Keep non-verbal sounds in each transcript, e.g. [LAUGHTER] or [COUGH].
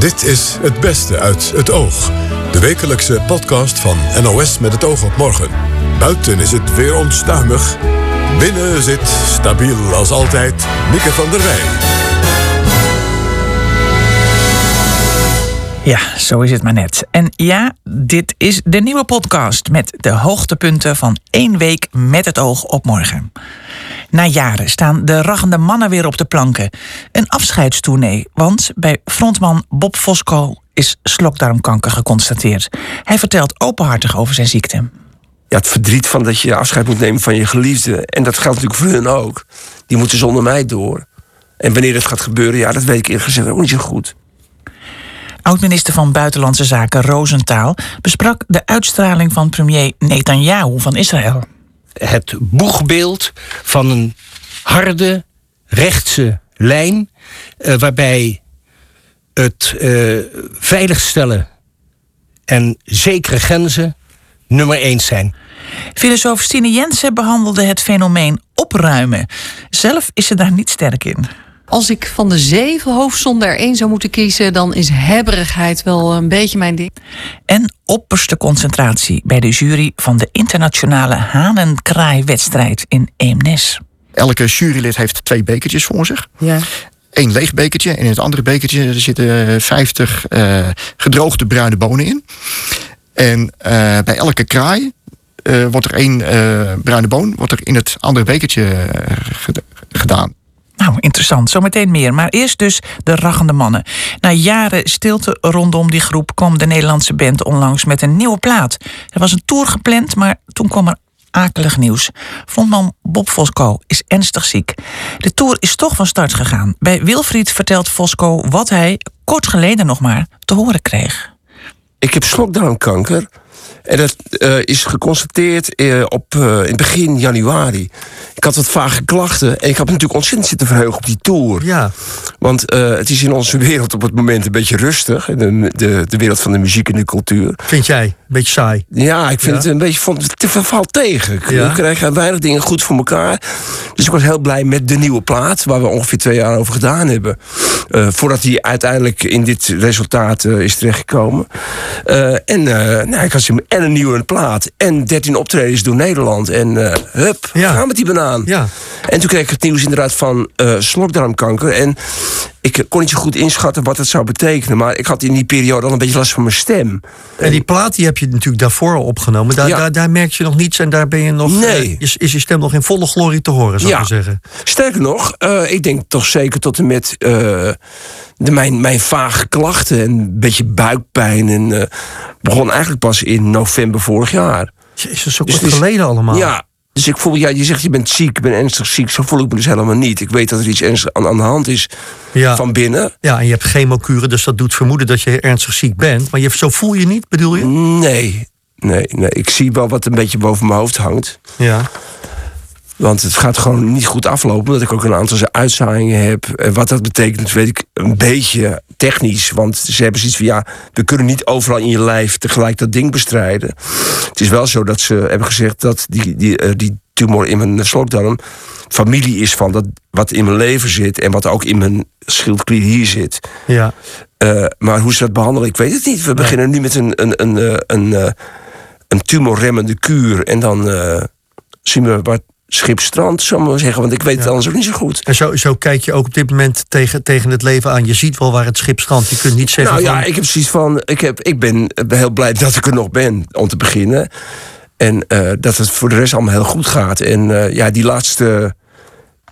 Dit is Het Beste uit het Oog. De wekelijkse podcast van NOS met het oog op morgen. Buiten is het weer onstuimig. Binnen zit, stabiel als altijd, Mieke van der Wij. Ja, zo is het maar net. En ja, dit is de nieuwe podcast met de hoogtepunten van één week met het oog op morgen. Na jaren staan de raggende mannen weer op de planken. Een afscheidstournee, want bij frontman Bob Fosco is slokdarmkanker geconstateerd. Hij vertelt openhartig over zijn ziekte. ja, het verdriet van dat je afscheid moet nemen van je geliefde. En dat geldt natuurlijk voor hun ook. Die moeten zonder mij door. En wanneer het gaat gebeuren, ja, dat weet ik eerlijk gezegd ook niet zo goed. Oud-minister van Buitenlandse Zaken Rosenthal besprak de uitstraling van premier Netanyahu van Israël. het boegbeeld van een harde, rechtse lijn. eh, waarbij het eh, veiligstellen en zekere grenzen nummer één zijn. Filosoof Stine Jensen behandelde het fenomeen opruimen. Zelf is ze daar niet sterk in. Als ik van de zeven hoofdzonden er één zou moeten kiezen, dan is hebberigheid wel een beetje mijn ding. En opperste concentratie bij de jury van de internationale hanenkraaiwedstrijd in Eemnes. Elke jurylid heeft twee bekertjes voor zich. Ja. Eén leeg bekertje en in het andere bekertje er zitten 50 eh, gedroogde bruine bonen in. En eh, bij elke kraai eh, wordt er één eh, bruine boon wordt er in het andere bekertje ged- gedaan. Nou, interessant. Zometeen meer. Maar eerst dus de raggende mannen. Na jaren stilte rondom die groep kwam de Nederlandse band onlangs met een nieuwe plaat. Er was een tour gepland, maar toen kwam er akelig nieuws. Frontman Bob Fosco is ernstig ziek. De tour is toch van start gegaan. Bij Wilfried vertelt Fosco wat hij, kort geleden nog maar, te horen kreeg. Ik heb slokdarmkanker. En dat eh, is geconstateerd eh, op, eh, in begin januari. Ik had wat vage klachten. En ik had me natuurlijk ontzettend zitten verheugen op die tour. Ja, Want het is in onze wereld op het moment een beetje rustig. De, de, de wereld van de muziek en de cultuur. vind jij? Beetje saai. Ja, ik vind Ja? het een beetje vond het te verval tegen. Ik Ja. we krijgen weinig dingen goed voor elkaar. Dus ik was heel blij met de nieuwe plaat, waar we ongeveer twee jaar over gedaan hebben. Voordat hij uiteindelijk in dit resultaat is terechtgekomen. En nou, ik had hem en een nieuwe plaat en 13 optredens door Nederland. En eh, hup, Ja. gaan met die banaan. Ja. En toen kreeg ik het nieuws inderdaad van eh slokdarmkanker. En ik kon niet zo goed inschatten wat het zou betekenen. Maar ik had in die periode al een beetje last van mijn stem. En die plaat die heb je natuurlijk daarvoor al opgenomen. Daar, Ja. daar, daar merk je nog niets en daar ben je nog. Nee. eh, is, is je stem nog in volle glorie te horen, zou ik Ja. zeggen. Sterker nog, eh, ik denk toch zeker tot en met eh, de, mijn, mijn vage klachten en een beetje buikpijn. En begon eigenlijk pas in november vorig jaar. Jezus, zo Dus kort geleden allemaal. Ja, dus ik voel, ja, je zegt je bent ziek, ik ben ernstig ziek. Zo voel ik me dus helemaal niet. Ik weet dat er iets ernstigs aan, aan de hand is Ja. van binnen. ja, en je hebt chemokuren, dus dat doet vermoeden dat je ernstig ziek bent. Maar je, zo voel je niet, bedoel je? Nee, nee, nee. Ik zie wel wat een beetje boven mijn hoofd hangt. Ja. Want het gaat gewoon niet goed aflopen. Omdat ik ook een aantal uitzaaiingen heb. En wat dat betekent, weet ik een beetje technisch. Want ze hebben zoiets van ja, we kunnen niet overal in je lijf tegelijk dat ding bestrijden. Het is wel zo dat ze hebben gezegd dat die, die, eh, die tumor in mijn slokdarm familie is van dat wat in mijn lever zit. En wat ook in mijn schildklier hier zit. Ja. Eh, maar hoe ze dat behandelen, ik weet het niet. We beginnen nu met een, een, een, eh, een, een tumorremmende kuur. En dan zien we wat schip strand, zullen we maar zeggen. Want ik weet het anders ook niet zo goed. En zo, zo kijk je ook op dit moment tegen, tegen het leven aan. Je ziet wel waar het schip strandt. Je kunt niet zeggen Nou ja, van... ik heb zoiets van. Ik, heb, ik ben heel blij dat ik er nog ben, om te beginnen. En eh, dat het voor de rest allemaal heel goed gaat. En eh, ja, die laatste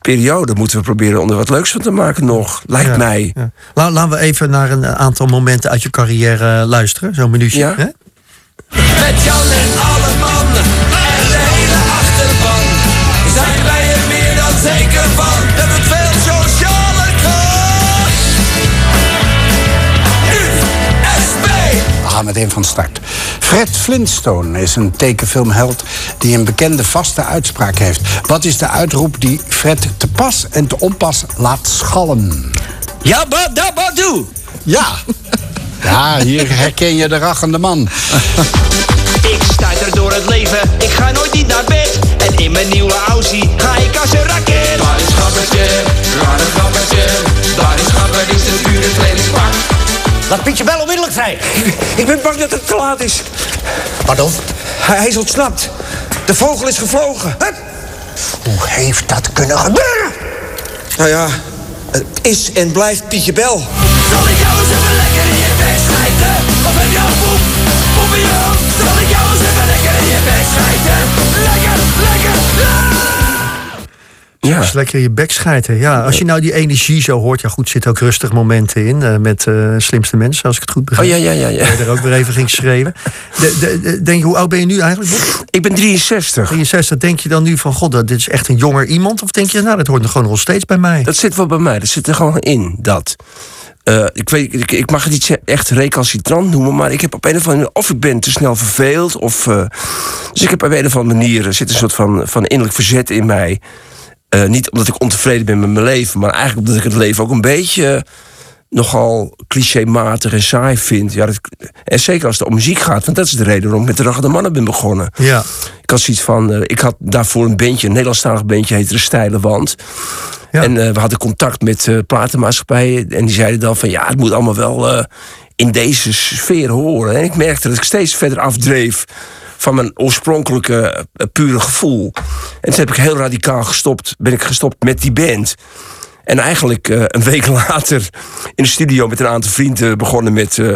periode moeten we proberen om er wat leuks van te maken nog. Lijkt Ja, mij. ja. La- laten we even naar een aantal momenten uit je carrière luisteren. Zo'n minuutje. Ja. Hè? Met Jan en gaan meteen van start. Fred Flintstone is een tekenfilmheld die een bekende vaste uitspraak heeft. Wat is de uitroep die Fred te pas en te onpas laat schallen? Jabba dabba doe! Ja. Ja, hier herken je de rachende man. Ik stuiter door het leven, ik ga nooit niet naar bed. En in mijn nieuwe Aussie ga ik als een raket. Waar is Gabbertje? Waar is Gabbertje? Waar is Gabber? Is het uur het trainingspak? Laat Pietje Bel onmiddellijk vrij. Ik ben bang dat het te laat is. Pardon? Hij, hij is ontsnapt. De vogel is gevlogen. Hoe heeft dat kunnen gebeuren? Nou ja, het is en blijft Pietje Bel. Zal ik jou eens even lekker in je bek schijten? Of heb je een poep, poep in je hoofd? Zal ik jou eens even lekker in je bek schijten? Ja. Dus lekker je bek schijten. Ja, als je nou die energie zo hoort. Ja, goed, zitten ook rustig momenten in. eh, met eh, slimste mensen, als ik het goed Oh begrijp. ja, ja, ja. ja. Waar je er ook weer even ging schreeuwen. De, de, de- denk je, hoe oud ben je nu eigenlijk? Bob? Ik ben 63. 63. Denk je dan nu van, god, dat- dit is echt een jonger iemand? Of denk je, nou, dat hoort nog gewoon nog steeds bij mij? Dat zit wel bij mij. Dat zit er gewoon in, dat. Eh, ik, weet, ik, ik mag het niet echt recalcitrant noemen, maar ik heb op een of andere manier... of ik ben te snel verveeld, of... dus ik heb op een of andere manier... er zit een soort van, van innerlijk verzet in mij. Eh, niet omdat ik ontevreden ben met mijn leven... maar eigenlijk omdat ik het leven ook een beetje... eh, nogal clichématig en saai vind. Ja, dat, en zeker als het om muziek gaat, want dat is de reden waarom ik met de Raggende Mannen ben begonnen. Ja. Ik had zoiets van, eh, ik had daarvoor een bandje, een Nederlandstalig bandje, heette De Steile Wand. Ja. En we hadden contact met eh platenmaatschappijen. En die zeiden dan van, ja, het moet allemaal wel in deze sfeer horen. En ik merkte dat ik steeds verder afdreef van mijn oorspronkelijke eh, pure gevoel. En toen heb ik heel radicaal gestopt, ben ik gestopt met die band. En eigenlijk eh, een week [LAUGHS] later in de studio met een aantal vrienden begonnen met eh,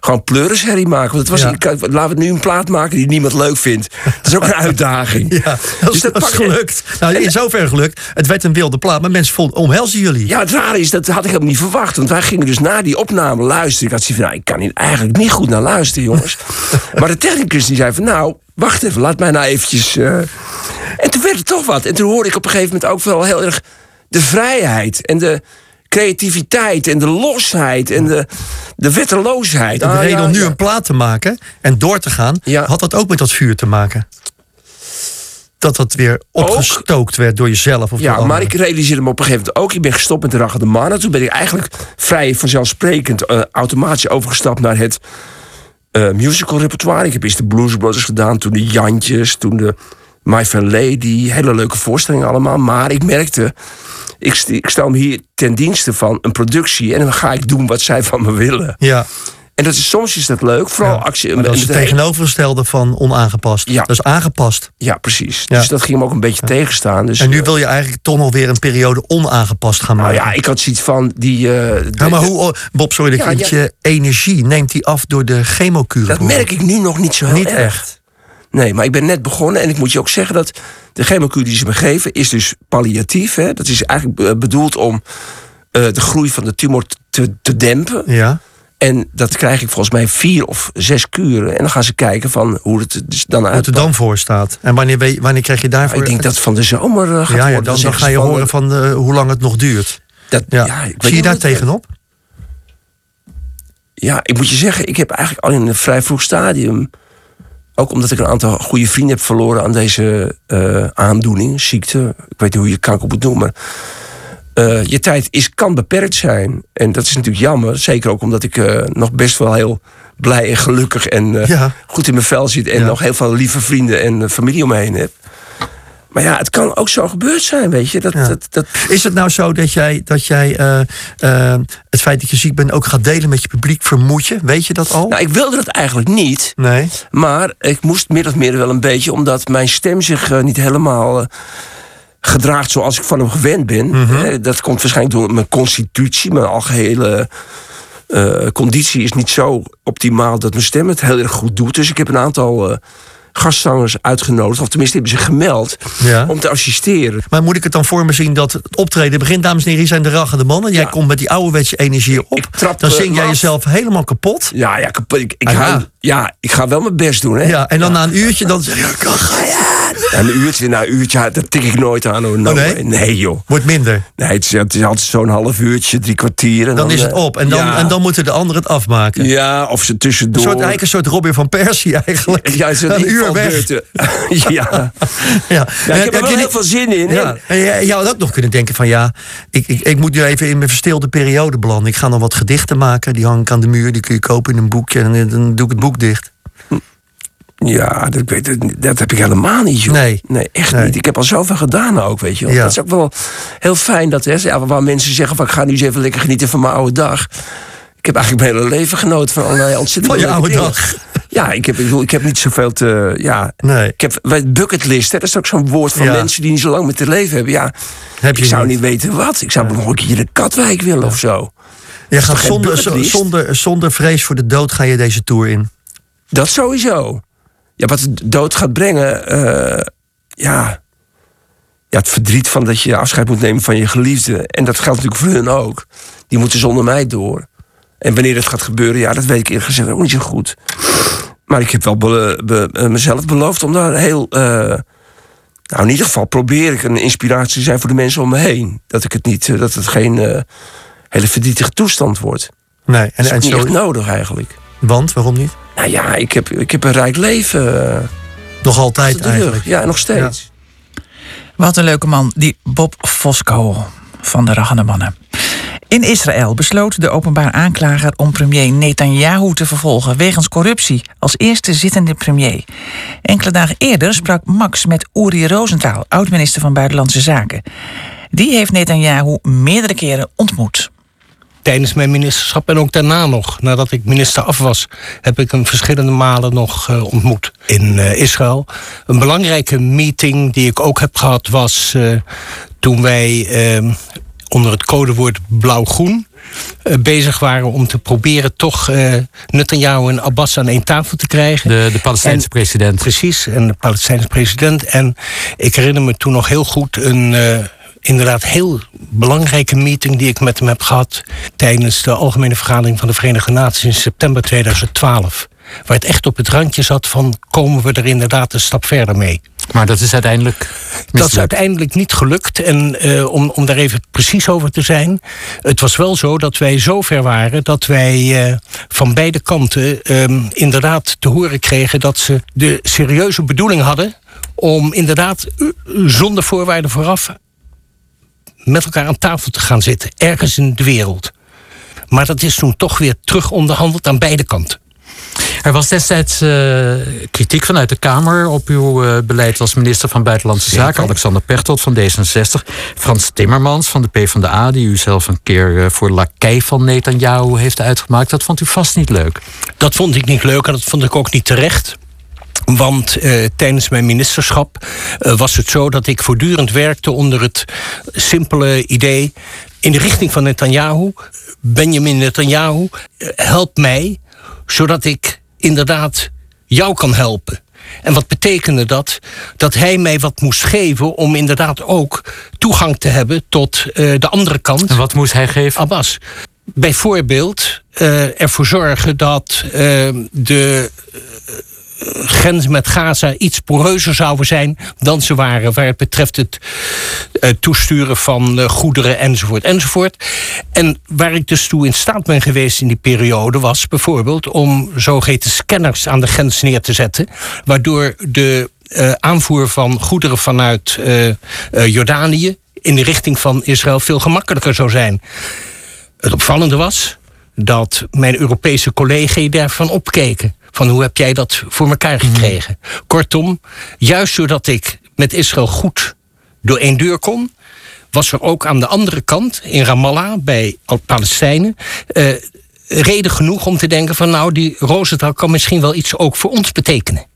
gewoon pleurisherrie maken. Want het was, Ja. ik, laten we nu een plaat maken die niemand leuk vindt. Dat is ook een uitdaging. [LAUGHS] Ja, dat is, Dus dat is gelukt. Nou, in zoverre gelukt. Het werd een wilde plaat, maar mensen vonden, omhelzen jullie. Ja, het rare is, dat had ik helemaal niet verwacht. Want wij gingen dus na die opname luisteren. Ik had zoiets van, nou, ik kan hier eigenlijk niet goed naar luisteren, jongens. [LAUGHS] maar de technicus die zei van, nou, wacht even, laat mij nou eventjes... eh. En toen werd het toch wat. En toen hoorde ik op een gegeven moment ook wel heel erg de vrijheid en de creativiteit en de losheid en de, de wetteloosheid. De Ah, reden ja, om nu ja. een plaat te maken en door te gaan, Ja. had dat ook met dat vuur te maken? Dat dat weer opgestookt werd door jezelf of Ja, maar ik realiseerde me op een gegeven moment ook. Ik ben gestopt met de Raggende Mannen. Toen ben ik eigenlijk vrij vanzelfsprekend eh, automatisch overgestapt naar het eh, musical repertoire. Ik heb eerst de Blues Brothers gedaan, toen de Jantjes, toen de My Fair Lady. Hele leuke voorstellingen allemaal. Maar ik merkte, ik, ik stel me hier ten dienste van een productie... en dan ga ik doen wat zij van me willen. Ja, En dat is, soms is dat leuk, vooral ja. actie... Maar dat is het tegenovergestelde van onaangepast. Ja. Dat is aangepast. Ja, precies. Ja. Dus dat ging me ook een beetje tegenstaan. Dus, En nu eh, wil je eigenlijk toch nog weer een periode onaangepast gaan nou maken. ja, ik had zoiets van die... Ja, maar hoe, oh, Bob, sorry dat ik je energie neemt die af door de chemokuren? Dat merk ik nu nog niet zo heel Niet erg. echt. Nee, maar ik ben net begonnen en ik moet je ook zeggen dat de chemokuur die ze me geven is dus palliatief. Hè? Dat is eigenlijk eh, bedoeld om eh, de groei van de tumor te, te dempen. Ja. En dat krijg ik volgens mij vier of zes kuren. En dan gaan ze kijken van hoe het dus dan Hoe het er dan voor staat. En wanneer, wanneer krijg je daarvoor... Ik denk dat het van de zomer eh, gaat ja, ja, worden. dan, dan ga je van, horen van hoe lang het nog duurt. Dat, Ja. Zie je daar tegenop? Ja, ik moet je zeggen, ik heb eigenlijk al in een vrij vroeg stadium. Ook omdat ik een aantal goede vrienden heb verloren aan deze eh, aandoening, ziekte. Ik weet niet hoe je kanker moet noemen. Eh, je tijd is, kan beperkt zijn. En dat is natuurlijk jammer. Zeker ook omdat ik eh, nog best wel heel blij en gelukkig en Ja. goed in mijn vel zit. En Ja. nog heel veel lieve vrienden en familie om me heen heb. Maar ja, het kan ook zo gebeurd zijn, weet je. Dat, Ja. dat, dat, Is het nou zo dat jij, dat jij eh, eh, het feit dat je ziek bent ook gaat delen met je publiek? Vermoed je? Weet je dat al? nou, ik wilde dat eigenlijk niet. nee. Maar ik moest min of meer wel een beetje, omdat mijn stem zich eh, niet helemaal gedraagt zoals ik van hem gewend ben. Mhm. Dat komt waarschijnlijk door mijn constitutie, mijn algehele eh, conditie is niet zo optimaal dat mijn stem het heel erg goed doet. Dus ik heb een aantal gastzangers uitgenodigd, of tenminste hebben zich gemeld, Ja. om te assisteren. Maar moet ik het dan voor me zien dat het optreden begint? Dames en heren, hier zijn de raggende mannen. Jij Ja. komt met die ouderwetse energie op. dan eh, zing jij af. jezelf helemaal kapot. Ja, ja, kapot. ik, ik, Ah, hou- ja. ik ga wel mijn best doen. Hè? Ja, en dan na een uurtje dan zeg je, "Ja, ga je. Ja, een uurtje, nou, een uurtje, dat tik ik nooit aan. Hoor. No Oh, nee? way. nee, joh. Wordt minder. Nee, het is, het is altijd zo'n half uurtje, drie kwartier. En Dan is het eh, op. En dan, ja. en dan moeten de anderen het afmaken. Ja, of ze Een tussendoor. soort, eigenlijk een soort Robin van Persie eigenlijk. Ja, is een uur weg. [LAUGHS] ja. Ja. ja, ik heb er wel je heel veel zin in. Ja, en jij had ook nog kunnen denken van ja, ik, ik, ik moet nu even in mijn verstilde periode belanden. Ik ga nog wat gedichten maken, die hang ik aan de muur, die kun je kopen in een boekje en dan- dan doe ik het boek dicht. Ja, dat, ik dat heb ik helemaal niet, joh. Nee. Nee, echt Nee. niet. Ik heb al zoveel gedaan ook, weet je. Ja. Dat is ook wel heel fijn dat, hè, ja, waar mensen zeggen van... ik ga nu eens even lekker genieten van mijn oude dag. Ik heb eigenlijk mijn hele leven genoten van allerlei ontzettend Van je oude dingen. dag. Ja, ik heb, ik, bedoel, ik heb niet zoveel te... Ja, Nee. ik heb bucketlist, hè, dat is ook zo'n woord van Ja. mensen die niet zo lang met te leven hebben. Ja, Heb ik je zou niet. weten wat. Ik zou nog een keer de Katwijk willen of zo. Gaat zonder, zonder, zonder vrees voor de dood ga je deze tour in. Dat sowieso. Ja, wat de dood gaat brengen, eh, ja, ja, het verdriet van dat je afscheid moet nemen van je geliefde. En dat geldt natuurlijk voor hun ook. Die moeten zonder mij door. En wanneer dat gaat gebeuren, ja, dat weet ik eerlijk gezegd ook niet zo goed. Maar ik heb wel be- be- eh, mezelf beloofd om daar heel. eh, nou, in ieder geval probeer ik een inspiratie te zijn voor de mensen om me heen. Dat, ik het, niet, dat het geen hele verdrietige toestand wordt. Nee, Dat en, is ook en niet zo, echt nodig eigenlijk. want waarom niet? Nou ja, ik heb, ik heb een rijk leven. eh, Nog altijd eigenlijk. Ja, nog steeds. Wat een leuke man, die Bob Fosco van de Rachende Mannen. In Israël besloot de openbaar aanklager om premier Netanyahu te vervolgen wegens corruptie als eerste zittende premier. Enkele dagen eerder sprak Max met Uri Rosenthal, oud-minister van Buitenlandse Zaken. Die heeft Netanyahu meerdere keren ontmoet. Tijdens mijn ministerschap en ook daarna nog, nadat ik minister af was, heb ik hem verschillende malen nog eh, ontmoet in eh, Israël. Een belangrijke meeting die ik ook heb gehad was eh, toen wij onder het codewoord blauw-groen bezig waren om te proberen toch eh Netanyahu en Abbas aan één tafel te krijgen. De, de Palestijnse En- president. Precies, en de Palestijnse president. En ik herinner me toen nog heel goed een inderdaad heel belangrijke meeting die ik met hem heb gehad tijdens de Algemene Vergadering van de Verenigde Naties in september 2012. Waar het echt op het randje zat van komen we er inderdaad een stap verder mee. Maar dat is uiteindelijk Dat is uiteindelijk niet gelukt. En eh, om, om daar even precies over te zijn. Het was wel zo dat wij zo ver waren dat wij eh, van beide kanten ehm, inderdaad te horen kregen dat ze de serieuze bedoeling hadden. om inderdaad zonder voorwaarden vooraf met elkaar aan tafel te gaan zitten. Ergens in de wereld. Maar dat is toen toch weer terug onderhandeld aan beide kanten. Er was destijds eh, kritiek vanuit de Kamer op uw eh, beleid als minister van Buitenlandse Zaken. Alexander Pechtold van D66. Frans Timmermans van de PvdA, die u zelf een keer eh, voor lakij van Netanyahu heeft uitgemaakt. Dat vond u vast niet leuk. Dat vond ik niet leuk en dat vond ik ook niet terecht. Want eh, tijdens mijn ministerschap eh, was het zo dat ik voortdurend werkte onder het simpele idee. in de richting van Netanyahu. Benjamin Netanyahu, eh, help mij zodat ik inderdaad jou kan helpen. En wat betekende dat? Dat hij mij wat moest geven om inderdaad ook toegang te hebben tot de andere kant. En wat moest hij geven? Abbas. Bijvoorbeeld ervoor zorgen dat de grens met Gaza iets poreuzer zouden zijn dan ze waren. Waar het betreft het eh, toesturen van eh, goederen enzovoort enzovoort. En waar ik dus toe in staat ben geweest in die periode was bijvoorbeeld om zogeheten scanners aan de grens neer te zetten. Waardoor de eh, aanvoer van goederen vanuit Jordanië in de richting van Israël veel gemakkelijker zou zijn. Het opvallende was dat mijn Europese collega's daarvan opkeken. Van hoe heb jij dat voor elkaar gekregen? Kortom, juist doordat ik met Israël goed door één deur kon, was er ook aan de andere kant, in Ramallah, bij Palestijnen, eh, reden genoeg om te denken van nou, die Rosenthal kan misschien wel iets ook voor ons betekenen.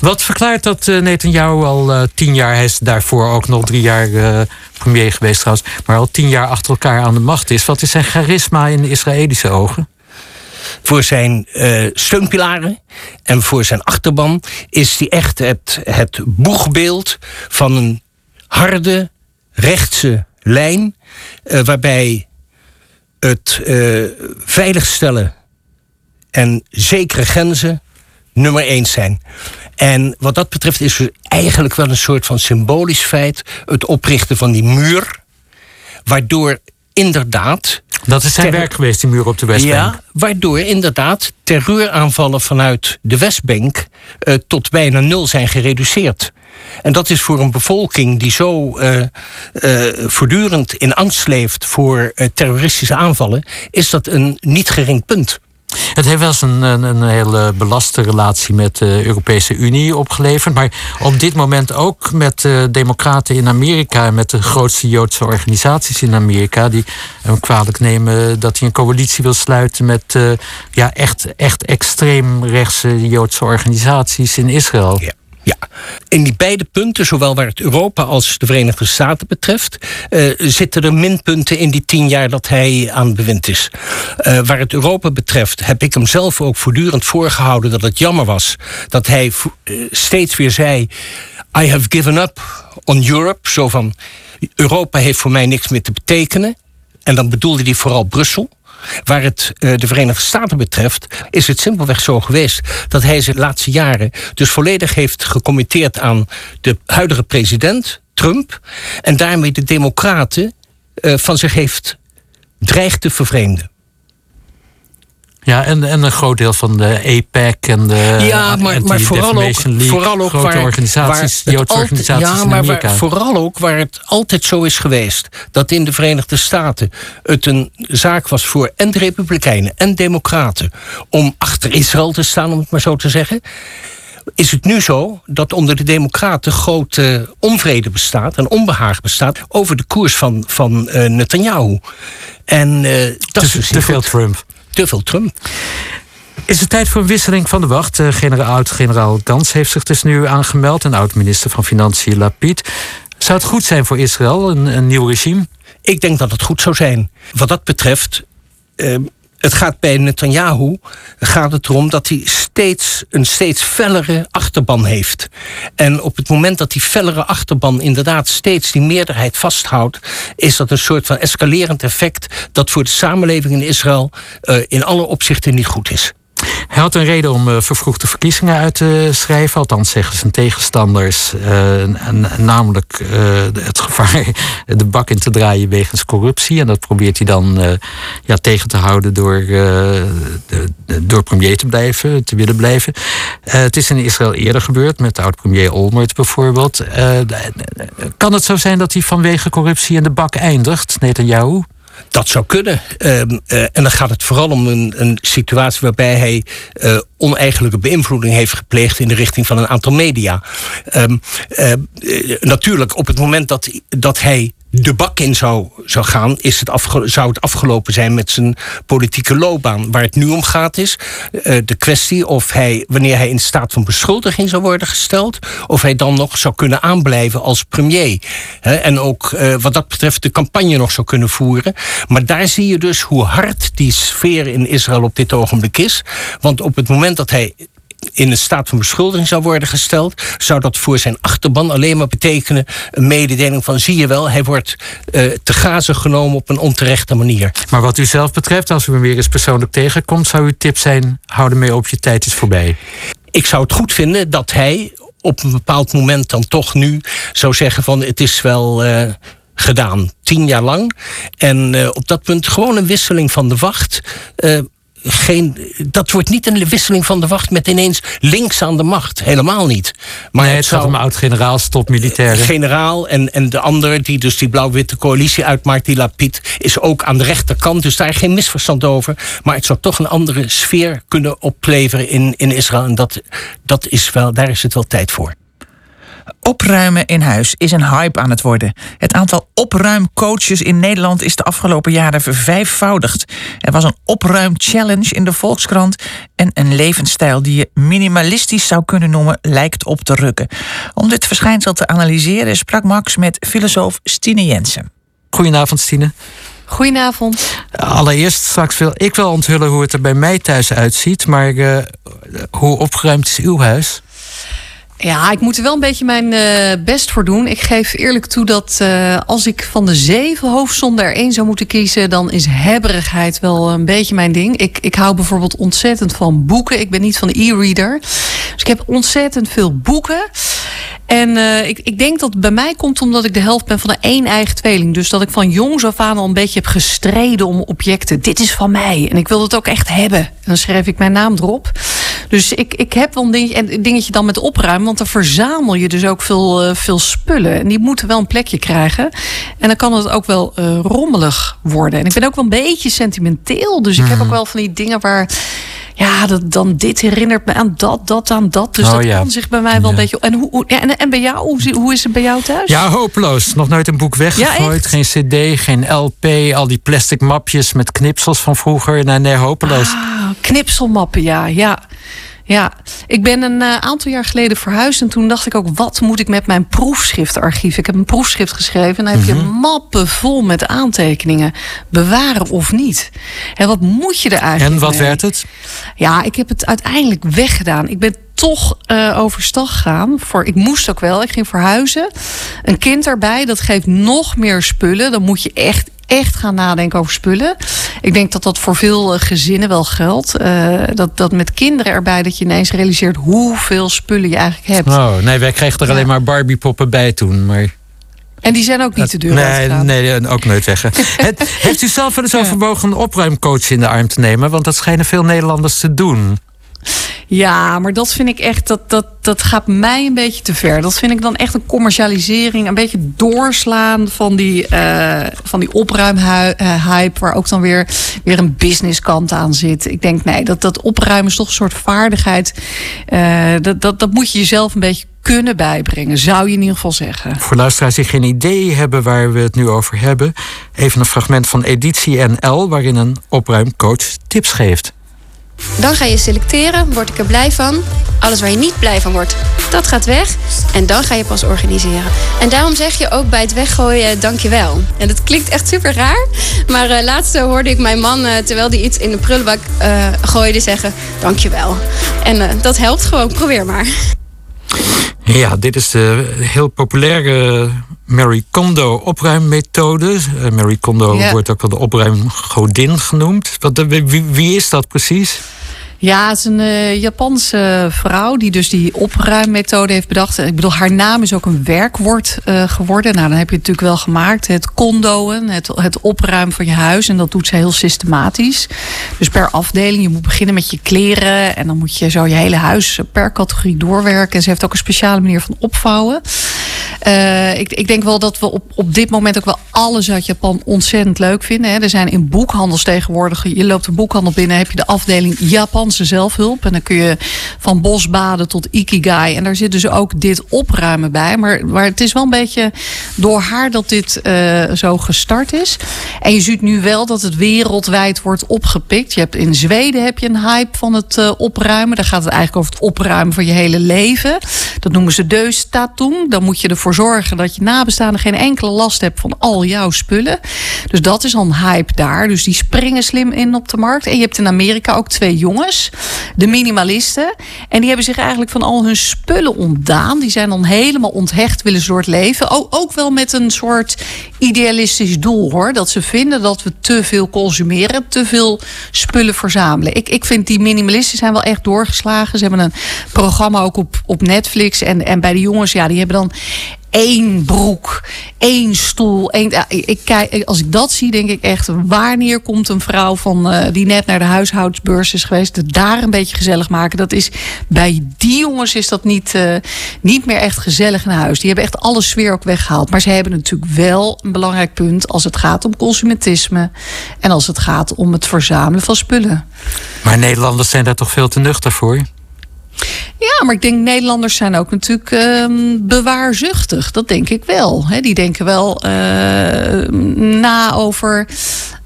Wat verklaart dat eh, Netanyahu al eh, tien jaar, hij is daarvoor ook nog drie jaar eh, premier geweest trouwens, maar al tien jaar achter elkaar aan de macht is? Wat is zijn charisma in de Israëlische ogen? Voor zijn eh, steunpilaren en voor zijn achterban is hij echt het, het boegbeeld van een harde, rechtse lijn. eh, waarbij het eh, veiligstellen en zekere grenzen nummer één zijn. En wat dat betreft is er eigenlijk wel een soort van symbolisch feit het oprichten van die muur. Waardoor inderdaad. Dat is zijn werk geweest, die muur op de Westbank. Ja, waardoor inderdaad terreuraanvallen vanuit de Westbank eh, tot bijna nul zijn gereduceerd. En dat is voor een bevolking die zo eh, eh, voortdurend in angst leeft voor terroristische aanvallen, is dat een niet gering punt. Het heeft wel eens een, een, hele belaste relatie met de Europese Unie opgeleverd. Maar op dit moment ook met de democraten in Amerika... en met de grootste Joodse organisaties in Amerika... die hem kwalijk nemen dat hij een coalitie wil sluiten... met uh, ja, echt, echt extreemrechtse Joodse organisaties in Israël. Ja, in die beide punten, zowel waar het Europa als de Verenigde Staten betreft, uh, zitten er minpunten in die tien jaar dat hij aan bewind is. Uh, waar het Europa betreft heb ik hem zelf ook voortdurend voorgehouden dat het jammer was dat hij uh, steeds weer zei: I have given up on Europe. Zo van: Europa heeft voor mij niks meer te betekenen. En dan bedoelde hij vooral Brussel. Waar het uh, de Verenigde Staten betreft, is het simpelweg zo geweest dat hij zijn laatste jaren dus volledig heeft gecommitteerd aan de huidige president, Trump, en daarmee de Democraten uh, van zich heeft dreigt te vervreemden. Ja, en, en een groot deel van de APEC en de ja, maar, maar vooral ook, League, vooral ook grote waar, organisaties, waar Joodse organisaties ja, in maar. Waar, vooral ook waar het altijd zo is geweest dat in de Verenigde Staten het een zaak was voor en de Republikeinen en Democraten om achter Israël te staan, om het maar zo te zeggen is het nu zo dat onder de Democraten grote onvrede bestaat en onbehaag bestaat over de koers van, van uh, Netanyahu. En uh, dat te, is dus te veel Trump. Te veel Trump. Is het tijd voor een wisseling van de wacht? Uh, generaal, oud-generaal Gans heeft zich dus nu aangemeld en oud-minister van Financiën Lapid. Zou het goed zijn voor Israël, een, een nieuw regime? Ik denk dat het goed zou zijn. Wat dat betreft. Uh, het gaat bij Netanyahu gaat het erom dat hij steeds een steeds fellere achterban heeft. En op het moment dat die fellere achterban inderdaad steeds die meerderheid vasthoudt, is dat een soort van escalerend effect dat voor de samenleving in Israël uh, in alle opzichten niet goed is. Hij had een reden om uh, vervroegde verkiezingen uit te schrijven. Althans, zeggen zijn tegenstanders. Uh, namelijk uh, het gevaar [LAUGHS] de bak in te draaien wegens corruptie. En dat probeert hij dan ja, tegen te houden door, de, door premier te blijven, te willen blijven. het is in Israël eerder gebeurd, met oud-premier Olmert bijvoorbeeld. kan het zo zijn dat hij vanwege corruptie in de bak eindigt, Netanyahu? Dat zou kunnen. Uh, uh, en dan gaat het vooral om een, een situatie waarbij hij uh, oneigenlijke beïnvloeding heeft gepleegd in de richting van een aantal media. Um, natuurlijk, op het moment dat, dat hij de bak in zou, zou gaan, is het afge, zou het afgelopen zijn met zijn politieke loopbaan. Waar het nu om gaat is uh, de kwestie of hij, wanneer hij in staat van beschuldiging zou worden gesteld, of hij dan nog zou kunnen aanblijven als premier. En ook uh, wat dat betreft de campagne nog zou kunnen voeren. Maar daar zie je dus hoe hard die sfeer in Israël op dit ogenblik is. Want op het moment dat hij in een staat van beschuldiging zou worden gesteld, zou dat voor zijn achterban alleen maar betekenen een mededeling van zie je wel, hij wordt uh, te gazen genomen op een onterechte manier. Maar wat u zelf betreft, als u hem weer eens persoonlijk tegenkomt, zou uw tip zijn: hou ermee op, je tijd is voorbij. Ik zou het goed vinden dat hij op een bepaald moment dan toch nu zou zeggen van het is wel. Uh, gedaan, tien jaar lang. En uh, op dat punt gewoon een wisseling van de wacht. Geen, dat wordt niet een wisseling van de wacht met ineens links aan de macht. Helemaal niet. Maar nee, het zou een oud-generaal, stop militaire. Generaal en, en de andere, die dus die blauw-witte coalitie uitmaakt, die Lapid, is ook aan de rechterkant. Dus daar geen misverstand over. Maar het zou toch een andere sfeer kunnen opleveren in, in Israël. En dat, dat is wel, daar is het wel tijd voor. Opruimen in huis is een hype aan het worden. Het aantal opruimcoaches in Nederland is de afgelopen jaren vervijfvoudigd. Er was een opruimchallenge in de Volkskrant en een levensstijl die je minimalistisch zou kunnen noemen lijkt op te rukken. Om dit verschijnsel te analyseren sprak Max met filosoof Stine Jensen. Goedenavond Stine. Goedenavond. Allereerst straks wil ik wel onthullen hoe het er bij mij thuis uitziet, maar uh, hoe opgeruimd is uw huis? Ja, ik moet er wel een beetje mijn uh, best voor doen. Ik geef eerlijk toe dat uh, als ik van de zeven hoofdzonden er één zou moeten kiezen, dan is hebberigheid wel een beetje mijn ding. Ik, ik hou bijvoorbeeld ontzettend van boeken. Ik ben niet van de e-reader. Dus ik heb ontzettend veel boeken. En uh, ik, ik denk dat het bij mij komt omdat ik de helft ben van een eigen tweeling. Dus dat ik van jongs af aan al een beetje heb gestreden om objecten. Dit is van mij. En ik wil het ook echt hebben. En dan schrijf ik mijn naam erop. Dus ik, ik heb wel een dingetje, en dingetje dan met opruimen. Want dan verzamel je dus ook veel, uh, veel spullen. En die moeten wel een plekje krijgen. En dan kan het ook wel uh, rommelig worden. En ik ben ook wel een beetje sentimenteel. Dus ik heb ook wel van die dingen waar ja, dat, dan dit herinnert me aan dat, dat aan dat. Dus Oh, dat ja. kan zich bij mij wel een beetje... En, hoe, ja, en, en bij jou? Hoe, hoe is het bij jou thuis? Ja, hopeloos. Nog nooit een boek weggegooid. geen cd, geen LP. Al die plastic mapjes met knipsels van vroeger. Nee, nee, hopeloos. Ah, knipselmappen, ja. ja. Ja, ik ben een eh, aantal jaar geleden verhuisd en toen dacht ik ook, wat moet ik met mijn proefschriftarchief? Ik heb een proefschrift geschreven en dan heb je Mhm. mappen vol met aantekeningen. Bewaren of niet? En wat moet je er eigenlijk En wat mee? werd het? Ja, ik heb het uiteindelijk weggedaan. Ik ben toch eh overstag gegaan. Voor, ik moest ook wel. Ik ging verhuizen. Een kind erbij, dat geeft nog meer spullen. Dan moet je echt, echt gaan nadenken over spullen. Ik denk dat dat voor veel eh, gezinnen wel geldt. Eh, dat, dat met kinderen erbij, dat je ineens realiseert hoeveel spullen je eigenlijk hebt. Oh, nee, wij kregen er alleen maar Barbie-poppen bij toen. Maar... En die zijn ook niet te duur Nee, nee, ook nooit weg. [LAUGHS] Het- Heeft u zelf wel eens overwogen een opruimcoach in de arm te nemen? Want dat schijnen veel Nederlanders te doen. Ja, maar dat vind ik echt, dat, dat, dat gaat mij een beetje te ver. Dat vind ik dan echt een commercialisering, een beetje doorslaan van die, eh van die opruimhype, waar ook dan weer, weer een businesskant aan zit. Ik denk, nee, dat, dat opruimen is toch een soort vaardigheid. Eh, dat, dat, dat moet je jezelf een beetje kunnen bijbrengen, zou je in ieder geval zeggen. Voor luisteraars die geen idee hebben waar we het nu over hebben... even een fragment van Editie NL... waarin een opruimcoach tips geeft. Dan ga je selecteren, word ik er blij van. Alles waar je niet blij van wordt, dat gaat weg. En dan ga je pas organiseren. En daarom zeg je ook bij het weggooien dankjewel. En dat klinkt echt super raar. Maar eh laatst eh, hoorde ik mijn man, eh, terwijl hij iets in de prullenbak eh, gooide, zeggen dankjewel. En eh, dat helpt gewoon, probeer maar. Ja, dit is de heel populaire Mary Kondo opruimmethode. Eh, Mary Kondo Ja. wordt ook wel de opruimgodin genoemd. Wat, eh, wie, wie is dat precies? Ja, het is een eh, Japanse vrouw die dus die opruimmethode heeft bedacht. Ik bedoel, haar naam is ook een werkwoord eh, geworden. Nou, dan heb je het natuurlijk wel gemaakt. Het condoen, het, het opruimen van je huis. En dat doet ze heel systematisch. Dus per afdeling. Je moet beginnen met je kleren. En dan moet je zo je hele huis per categorie doorwerken. En ze heeft ook een speciale manier van opvouwen. Eh, ik, ik denk wel dat we op, op dit moment ook wel alles uit Japan ontzettend leuk vinden. Hè. Er zijn in boekhandels tegenwoordig, je loopt een boekhandel binnen, heb je de afdeling Zelfhulp. En dan kun je van bosbaden tot ikigai. En daar zit dus ook dit opruimen bij. Maar, maar het is wel een beetje door haar dat dit eh, zo gestart is. En je ziet nu wel dat het wereldwijd wordt opgepikt. Je hebt in Zweden heb je een hype van het eh, opruimen. Daar gaat het eigenlijk over het opruimen van je hele leven. Dat noemen ze deustatung. Dan moet je ervoor zorgen dat je nabestaanden geen enkele last hebt van al jouw spullen. Dus dat is al een hype daar. Dus die springen slim in op de markt. En je hebt in Amerika ook twee jongens, de minimalisten. En die hebben zich eigenlijk van al hun spullen ontdaan. Die zijn dan helemaal onthecht, willen het leven. Ook, ook wel met een soort idealistisch doel hoor. Dat ze vinden dat we te veel consumeren, te veel spullen verzamelen. Ik, ik vind die minimalisten zijn wel echt doorgeslagen. Ze hebben een programma ook op, op Netflix. En, en bij de jongens, ja, die hebben dan één broek, één stoel. Één, ik, kijk, als ik dat zie, denk ik echt... wanneer komt een vrouw van, eh, die net naar de huishoudsbeurs is geweest... het daar een beetje gezellig maken? Dat is, bij die jongens is dat niet, eh, niet meer echt gezellig in huis. Die hebben echt alle sfeer ook weggehaald. Maar ze hebben natuurlijk wel een belangrijk punt... als het gaat om consumentisme... en als het gaat om het verzamelen van spullen. Maar Nederlanders zijn daar toch veel te nuchter voor? Ja, maar ik denk Nederlanders zijn ook natuurlijk ehm, bewaarzuchtig. Dat denk ik wel. Die denken wel eh, na over.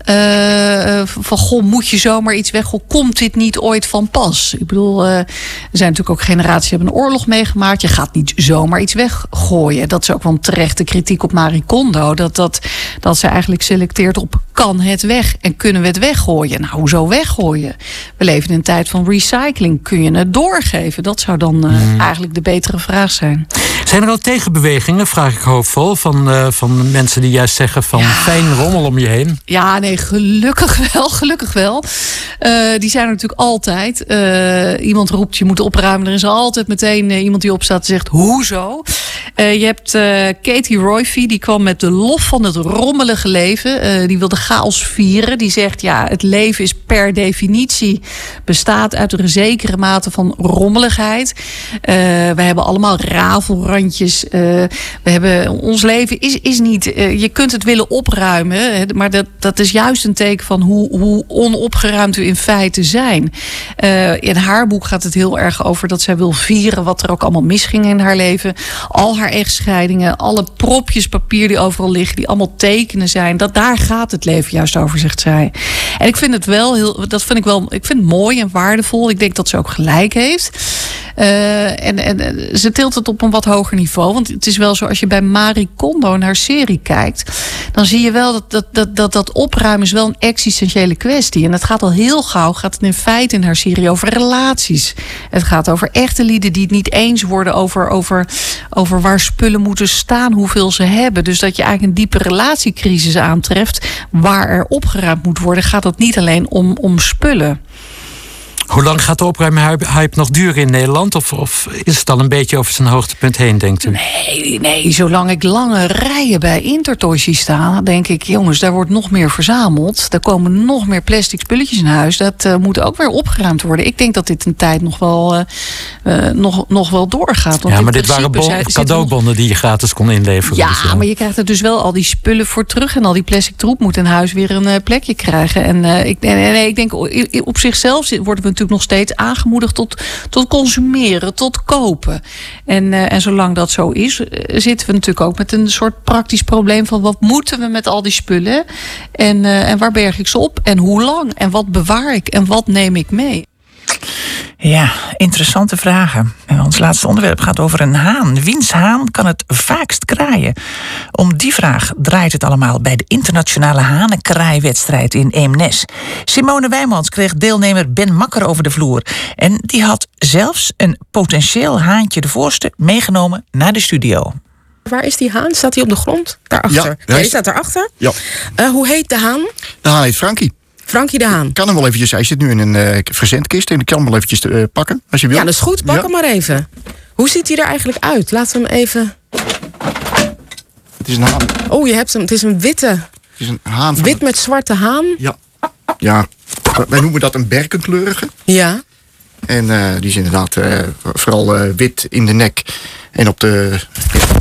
Eh, van goh, moet je zomaar iets weg? Goh, komt dit niet ooit van pas? Ik bedoel, eh, er zijn natuurlijk ook generaties die hebben een oorlog meegemaakt. Je gaat niet zomaar iets weggooien. Dat is ook wel een terechte kritiek op Marie Kondo. Dat, dat, dat ze eigenlijk selecteert op kan het weg en kunnen we het weggooien? Nou, hoezo weggooien? We leven in een tijd van recycling. Kun je het doorgeven? Dat zou dan eh, eigenlijk de betere vraag zijn. Zijn er al tegenbewegingen, vraag ik hoopvol, van, eh, van mensen die juist zeggen van fijn rommel om je heen? Ja, nee, gelukkig [LAUGHS] wel, gelukkig wel. Eh, die zijn er natuurlijk altijd. Eh, iemand roept, je moet opruimen. Er is altijd meteen eh, iemand die opstaat en zegt, hoezo? Je hebt Katie Royfie, die kwam met de lof van het rommelige leven. Die wil de chaos vieren. Die zegt, ja, het leven is per definitie bestaat uit een zekere mate van rommeligheid. We hebben allemaal rafelrandjes. We hebben, ons leven is, is niet... je kunt het willen opruimen, maar dat, dat is jouw juist een teken van hoe, hoe onopgeruimd we in feite zijn. Eh, in haar boek gaat het heel erg over dat zij wil vieren wat er ook allemaal misging in haar leven. Al haar echtscheidingen, alle propjes papier die overal liggen, die allemaal tekenen zijn. Dat, daar gaat het leven juist over, zegt zij. En ik vind het wel heel, dat vind ik wel, ik vind het mooi en waardevol. Ik denk dat ze ook gelijk heeft. Uh, en, en eh, ze tilt het op een wat hoger niveau. Want het is wel zo, als je bij Marie Kondo naar serie kijkt, dan zie je wel dat dat, dat, dat dat is wel een existentiële kwestie. En het gaat al heel gauw, gaat het in feite in haar serie over relaties. Het gaat over echte lieden die het niet eens worden over, over, over waar spullen moeten staan, hoeveel ze hebben. Dus dat je eigenlijk een diepe relatiecrisis aantreft, waar er opgeruimd moet worden, gaat het niet alleen om, om spullen. Hoe lang gaat de opruimhype nog duren in Nederland? Of, of, is het al een beetje over zijn hoogtepunt heen, denkt u? Nee, nee zolang ik lange rijen bij Intertoys zie staan... denk ik, jongens, daar wordt nog meer verzameld. Er komen nog meer plastic spulletjes in huis. Dat uh, moet ook weer opgeruimd worden. Ik denk dat dit een tijd nog wel, uh, uh, nog, nog wel doorgaat. Want ja, maar dit waren bon, cadeaubonnen die je gratis kon inleveren. Ja, dus maar je krijgt er dus wel al die spullen voor terug... en al die plastic troep moet in huis weer een plekje krijgen. En ik, nee, ik denk, op zichzelf worden we natuurlijk nog steeds aangemoedigd tot, tot consumeren, tot kopen. En, uh, en zolang dat zo is, eh, zitten we natuurlijk ook met een soort praktisch probleem van wat moeten we met al die spullen? En, uh, en waar berg ik ze op? En hoe lang? En wat bewaar ik? En wat neem ik mee? Ja, interessante vragen. En ons laatste onderwerp gaat over een haan. Wiens haan kan het vaakst kraaien? Om die vraag draait het allemaal bij de internationale hanenkraaiwedstrijd in Eemnes. Simone Wijmans kreeg deelnemer Ben Makker over de vloer. En die had zelfs een potentieel haantje de voorste meegenomen naar de studio. Waar is die haan? Staat hij op de grond? Daarachter. Ja, hij staat daarachter. Ja. Uh, hoe heet de haan? De haan heet Frankie. Frankie de Haan. Ik kan hem wel eventjes, hij zit nu in een uh, verzendkist en ik kan hem wel eventjes uh, pakken als je wil. Ja, dat is goed. Pak ja. hem maar even. Hoe ziet hij er eigenlijk uit? Laten we hem even... Het is een haan. Oh, je hebt hem. Het is een witte. Het is een haan. Wit met zwarte haan. Ja. Ja. Wij noemen dat een berkenkleurige. Ja. En uh, die is inderdaad vooral wit in de nek en op de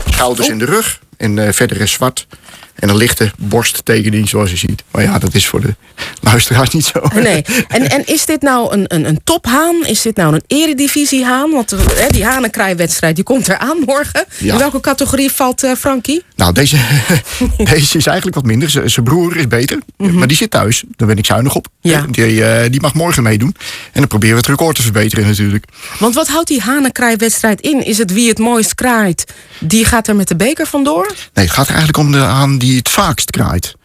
schouders oh. en de rug. En verder is zwart. En een lichte borsttekening, zoals je ziet. Maar ja, dat is voor de luisteraars niet zo. Nee. [LAUGHS] En, en is dit nou een, een, een tophaan? Is dit nou een eredivisiehaan? Want hè, die hanenkrijwedstrijd die komt eraan morgen. Ja. In welke categorie valt uh, Frankie? Nou, deze, [LAUGHS] deze is eigenlijk wat minder. Zijn broer is beter. Mm -hmm. Maar die zit thuis. Daar ben ik zuinig op. Ja. Die, uh, die mag morgen meedoen. En dan proberen we het record te verbeteren natuurlijk. Want wat houdt die hanenkrijwedstrijd in? Is het wie het mooist kraait? Die gaat er met de beker vandoor? Nee, het gaat er eigenlijk om de haan die het vaakst kraait.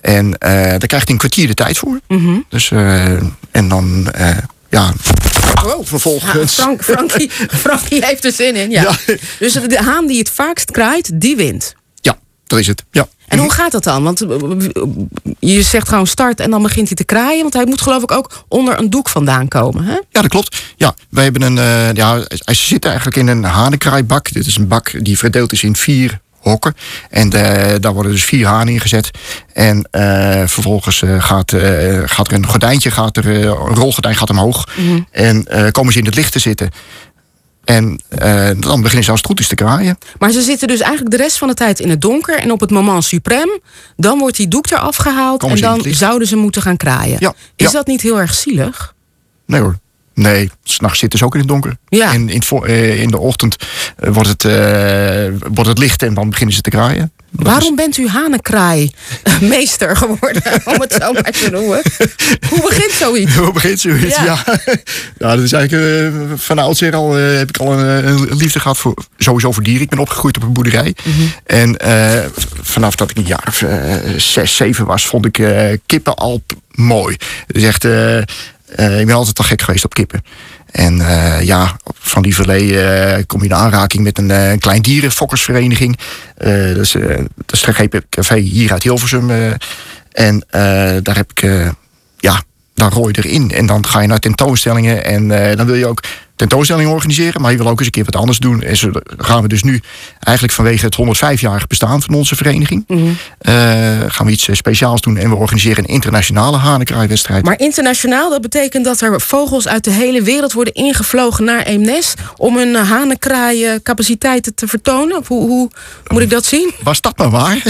En uh, daar krijgt hij een kwartier de tijd voor. Mm -hmm. Dus, uh, en dan, uh, ja, oh, vervolgens... Ja, Frank, Frankie, [LAUGHS] Frankie heeft er zin in, ja. ja. Dus de haan die het vaakst kraait, die wint. Ja, dat is het, ja. En hoe gaat dat dan? Want je zegt gewoon start en dan begint hij te kraaien. Want hij moet geloof ik ook onder een doek vandaan komen. Hè? Ja, dat klopt. Ja, wij hebben een. Uh, ja, hij zit eigenlijk in een hanenkraaibak. Dit is een bak die verdeeld is in vier hokken. En de, daar worden dus vier hanen ingezet. En uh, vervolgens uh, gaat, gaat er een gordijntje, gaat er, een rolgordijn gaat omhoog. Mhm. Mm -hmm. En komen ze in het licht te zitten. En dan beginnen ze als het goed is te kraaien. Maar ze zitten dus eigenlijk de rest van de tijd in het donker. En op het moment suprem, dan wordt die doek eraf gehaald. En dan zouden ze moeten gaan kraaien. Ja, is ja. dat niet heel erg zielig? Nee hoor. Nee, s'nachts zitten ze ook in het donker. Ja. En in, uh, in de ochtend uh, wordt, het, uh, wordt het licht en dan beginnen ze te kraaien. Dat Waarom is... bent u hanenkraai-meester [LAUGHS] geworden, om het zo maar te noemen? Hoe begint zoiets? [LAUGHS] Hoe begint zoiets, ja. ja. [LAUGHS] ja dat is eigenlijk van oudsher al, heb ik al een, een, liefde gehad voor, sowieso voor dieren. Ik ben opgegroeid op een boerderij. Mm -hmm. En vanaf dat ik een jaar of zes, zeven was, vond ik kippen al mooi. Het is echt... Uh, ik ben altijd al gek geweest op kippen. En uh, ja, van die uh, kom je in aanraking met een, klein dierenfokkersvereniging. dat, is, dat is de GPV hier uit Hilversum. en daar heb ik, ja, dan rooi je erin. En dan ga je naar tentoonstellingen. En dan wil je ook tentoonstelling organiseren. Maar je wil ook eens een keer wat anders doen. En zo gaan we dus nu eigenlijk vanwege het 105-jarig bestaan van onze vereniging. Mhm. eh, gaan we iets eh, speciaals doen. En we organiseren een internationale hanenkraaiwedstrijd. Maar internationaal, dat betekent dat er vogels uit de hele wereld worden ingevlogen naar Eemnes om hun eh, hanenkraaien capaciteiten te vertonen? Of hoe, hoe moet ik dat zien? Was dat maar waar?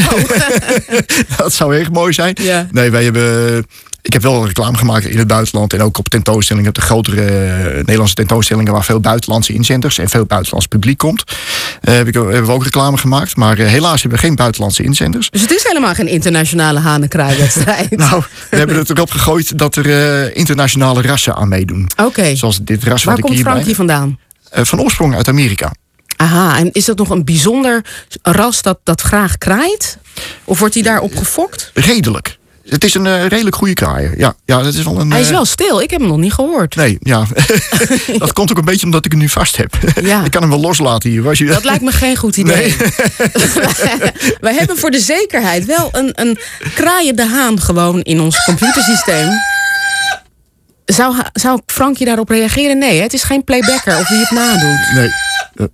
[LAUGHS] dat zou echt mooi zijn. Ja. Nee, wij hebben. Ik heb wel reclame gemaakt in het buitenland en ook op tentoonstellingen, op de grotere eh, Nederlandse tentoonstellingen waar veel buitenlandse inzenders en veel buitenlands publiek komt. eh, heb ik, hebben we ook reclame gemaakt. Maar eh, helaas hebben we geen buitenlandse inzenders. Dus het is helemaal geen internationale hanenkraaiwedstrijd. [LAUGHS] Nou, we hebben het erop gegooid dat er internationale rassen aan meedoen. Oké. Zoals dit ras Waar wat ik komt hier Frankie vandaan? van oorsprong uit Amerika. Aha, en is dat nog een bijzonder ras dat, dat graag kraait? Of wordt hij daarop gefokt? Redelijk. Het is een eh, redelijk goede kraaier. Ja, ja, dat is wel een. Hij is eh, wel stil, ik heb hem nog niet gehoord. Nee, ja. [LAUGHS] dat komt ook een beetje omdat ik hem nu vast heb. Ja. ik kan hem wel loslaten hier. Als je... Dat lijkt me geen goed idee. [LAUGHS] Wij hebben voor de zekerheid wel een, een kraaiende haan gewoon in ons computersysteem. Zou, zou Frankie daarop reageren? Nee, hè? het is geen playbacker of wie het nadoet. Nee. Eh,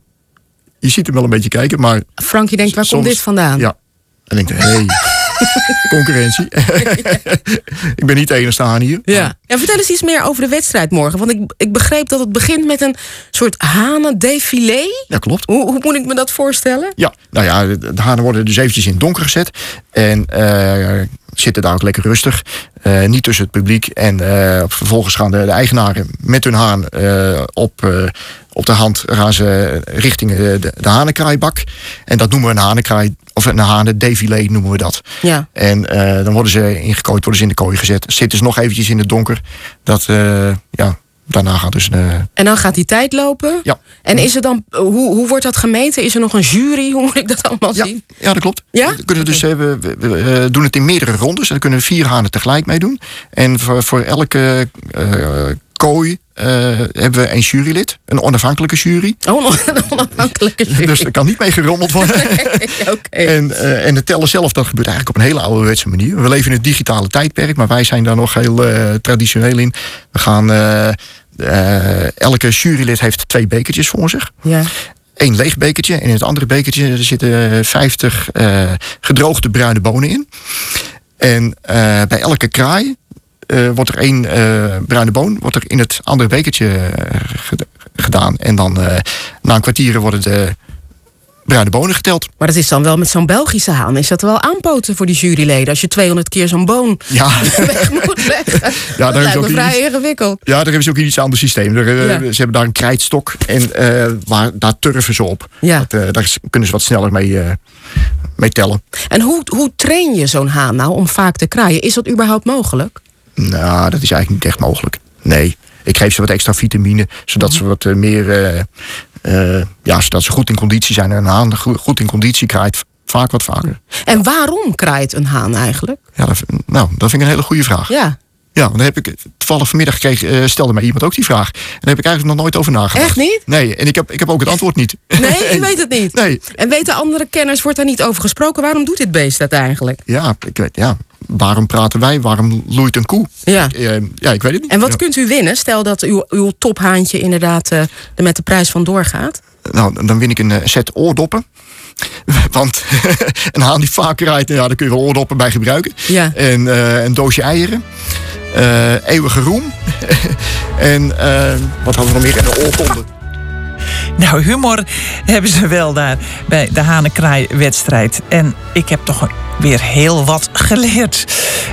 je ziet hem wel een beetje kijken, maar... Frankie denkt, waar komt dit vandaan? Ja. En denkt, hé, hey, [LAUGHS] concurrentie. [LAUGHS] ik ben niet de enige aan hier. Ja. ja, vertel eens iets meer over de wedstrijd morgen. Want ik, ik begreep dat het begint met een soort hanen-défilé. Ja, klopt. Hoe, hoe moet ik me dat voorstellen? Ja, nou ja, de, de hanen worden dus eventjes in het donker gezet. En eh, zitten daar ook lekker rustig. Eh, niet tussen het publiek. En eh, vervolgens gaan de, de eigenaren met hun haan eh, op, op de hand gaan ze richting de, de hanenkraaibak. En dat noemen we een hanenkraai, of een hanen-défilé noemen we dat. Ja. En dan worden ze ingekooid, worden ze in de kooi gezet. Zitten ze nog eventjes in het donker. Dat, ja, daarna gaat dus... En dan gaat die tijd lopen. Ja. En is er dan, hoe, hoe wordt dat gemeten? Is er nog een jury? [LAUGHS] Hoe moet ik dat allemaal zien? Ja, dat klopt. Ja? We, kunnen dus, we, we- we, eh, doen het in meerdere rondes. En dan kunnen vier hanen tegelijk meedoen. En voor, voor elke eh, kooi eh, hebben we een jurylid. Een onafhankelijke jury. Oh, een onafhankelijke jury. Dus er kan niet mee gerommeld worden. [LAUGHS] En, eh, en het tellen zelf, dat gebeurt eigenlijk op een hele ouderwetse manier. We leven in het digitale tijdperk, maar wij zijn daar nog heel traditioneel in. We gaan... eh, elke jurylid heeft twee bekertjes voor zich. Ja. Eén leeg bekertje en in het andere bekertje er zitten 50 eh, gedroogde bruine bonen in. En eh, bij elke kraai wordt er één bruine boon wordt er in het andere bekertje ged- gedaan. En dan na een kwartier worden de bruine bonen geteld. Maar dat is dan wel met zo'n Belgische haan. Is dat wel aanpoten voor die juryleden? Als je 200 keer zo'n boon Ja. [LAUGHS] weg moet leggen. dat daar is ook vrij iets- ingewikkeld. Ja, daar hebben ze ook een iets ander systeem. Er, eh, Ja. Ze hebben daar een krijtstok en eh, waar, daar turven ze op. Ja. Dat, eh, daar kunnen ze wat sneller mee, eh, mee tellen. En hoe, hoe train je zo'n haan nou om vaak te kraaien? Is dat überhaupt mogelijk? Nou, dat is eigenlijk niet echt mogelijk. Nee. Ik geef ze wat extra vitamine, zodat ze wat eh, meer. eh, eh, ja, zodat ze goed in conditie zijn. En een haan go- goed in conditie krijgt vaak wat vaker. En waarom kraait een haan eigenlijk? Ja, dat, nou, dat vind ik een hele goede vraag. Ja. Ja, want dan heb ik toevallig vanmiddag gekregen, stelde mij iemand ook die vraag. En daar heb ik eigenlijk nog nooit over nagedacht. Echt niet? Nee, en ik heb, ik heb ook het antwoord niet. Nee, [LAUGHS] je weet het niet. Nee. En weten andere kenners, wordt daar niet over gesproken? Waarom doet dit beest dat eigenlijk? Ja, ik weet, ja, waarom praten wij? Waarom loeit een koe? Ja. Ik, eh, ja, ik weet het niet. En wat Ja. kunt u winnen? Stel dat uw, uw tophaantje inderdaad eh, er met de prijs van doorgaat. Nou, dan win ik een eh, set oordoppen. [LAUGHS] Want [LAUGHS] een haan die vaak rijdt, nou ja, daar kun je wel oordoppen bij gebruiken. Ja. En een doosje eieren. Eeuwige roem. [LAUGHS] en wat hadden we nog meer? En een oorkonde. Nou, humor hebben ze wel daar bij de Hanenkraai-wedstrijd. En ik heb toch weer heel wat geleerd.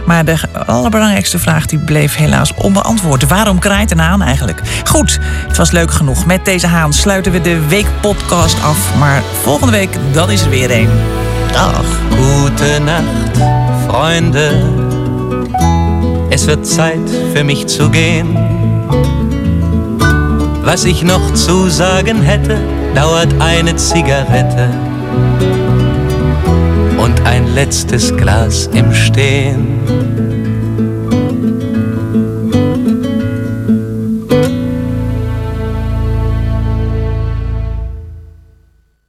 Maar de allerbelangrijkste vraag die bleef helaas onbeantwoord. Waarom kraait een haan eigenlijk? Goed, het was leuk genoeg. Met deze haan sluiten we de weekpodcast af. Maar volgende week, dan is er weer een. Dag. Gute Nacht, Freunde. Es wird Zeit für mich zu gehen. Was ich noch zu sagen hätte, dauert eine Zigarette und ein letztes Glas im Stehen.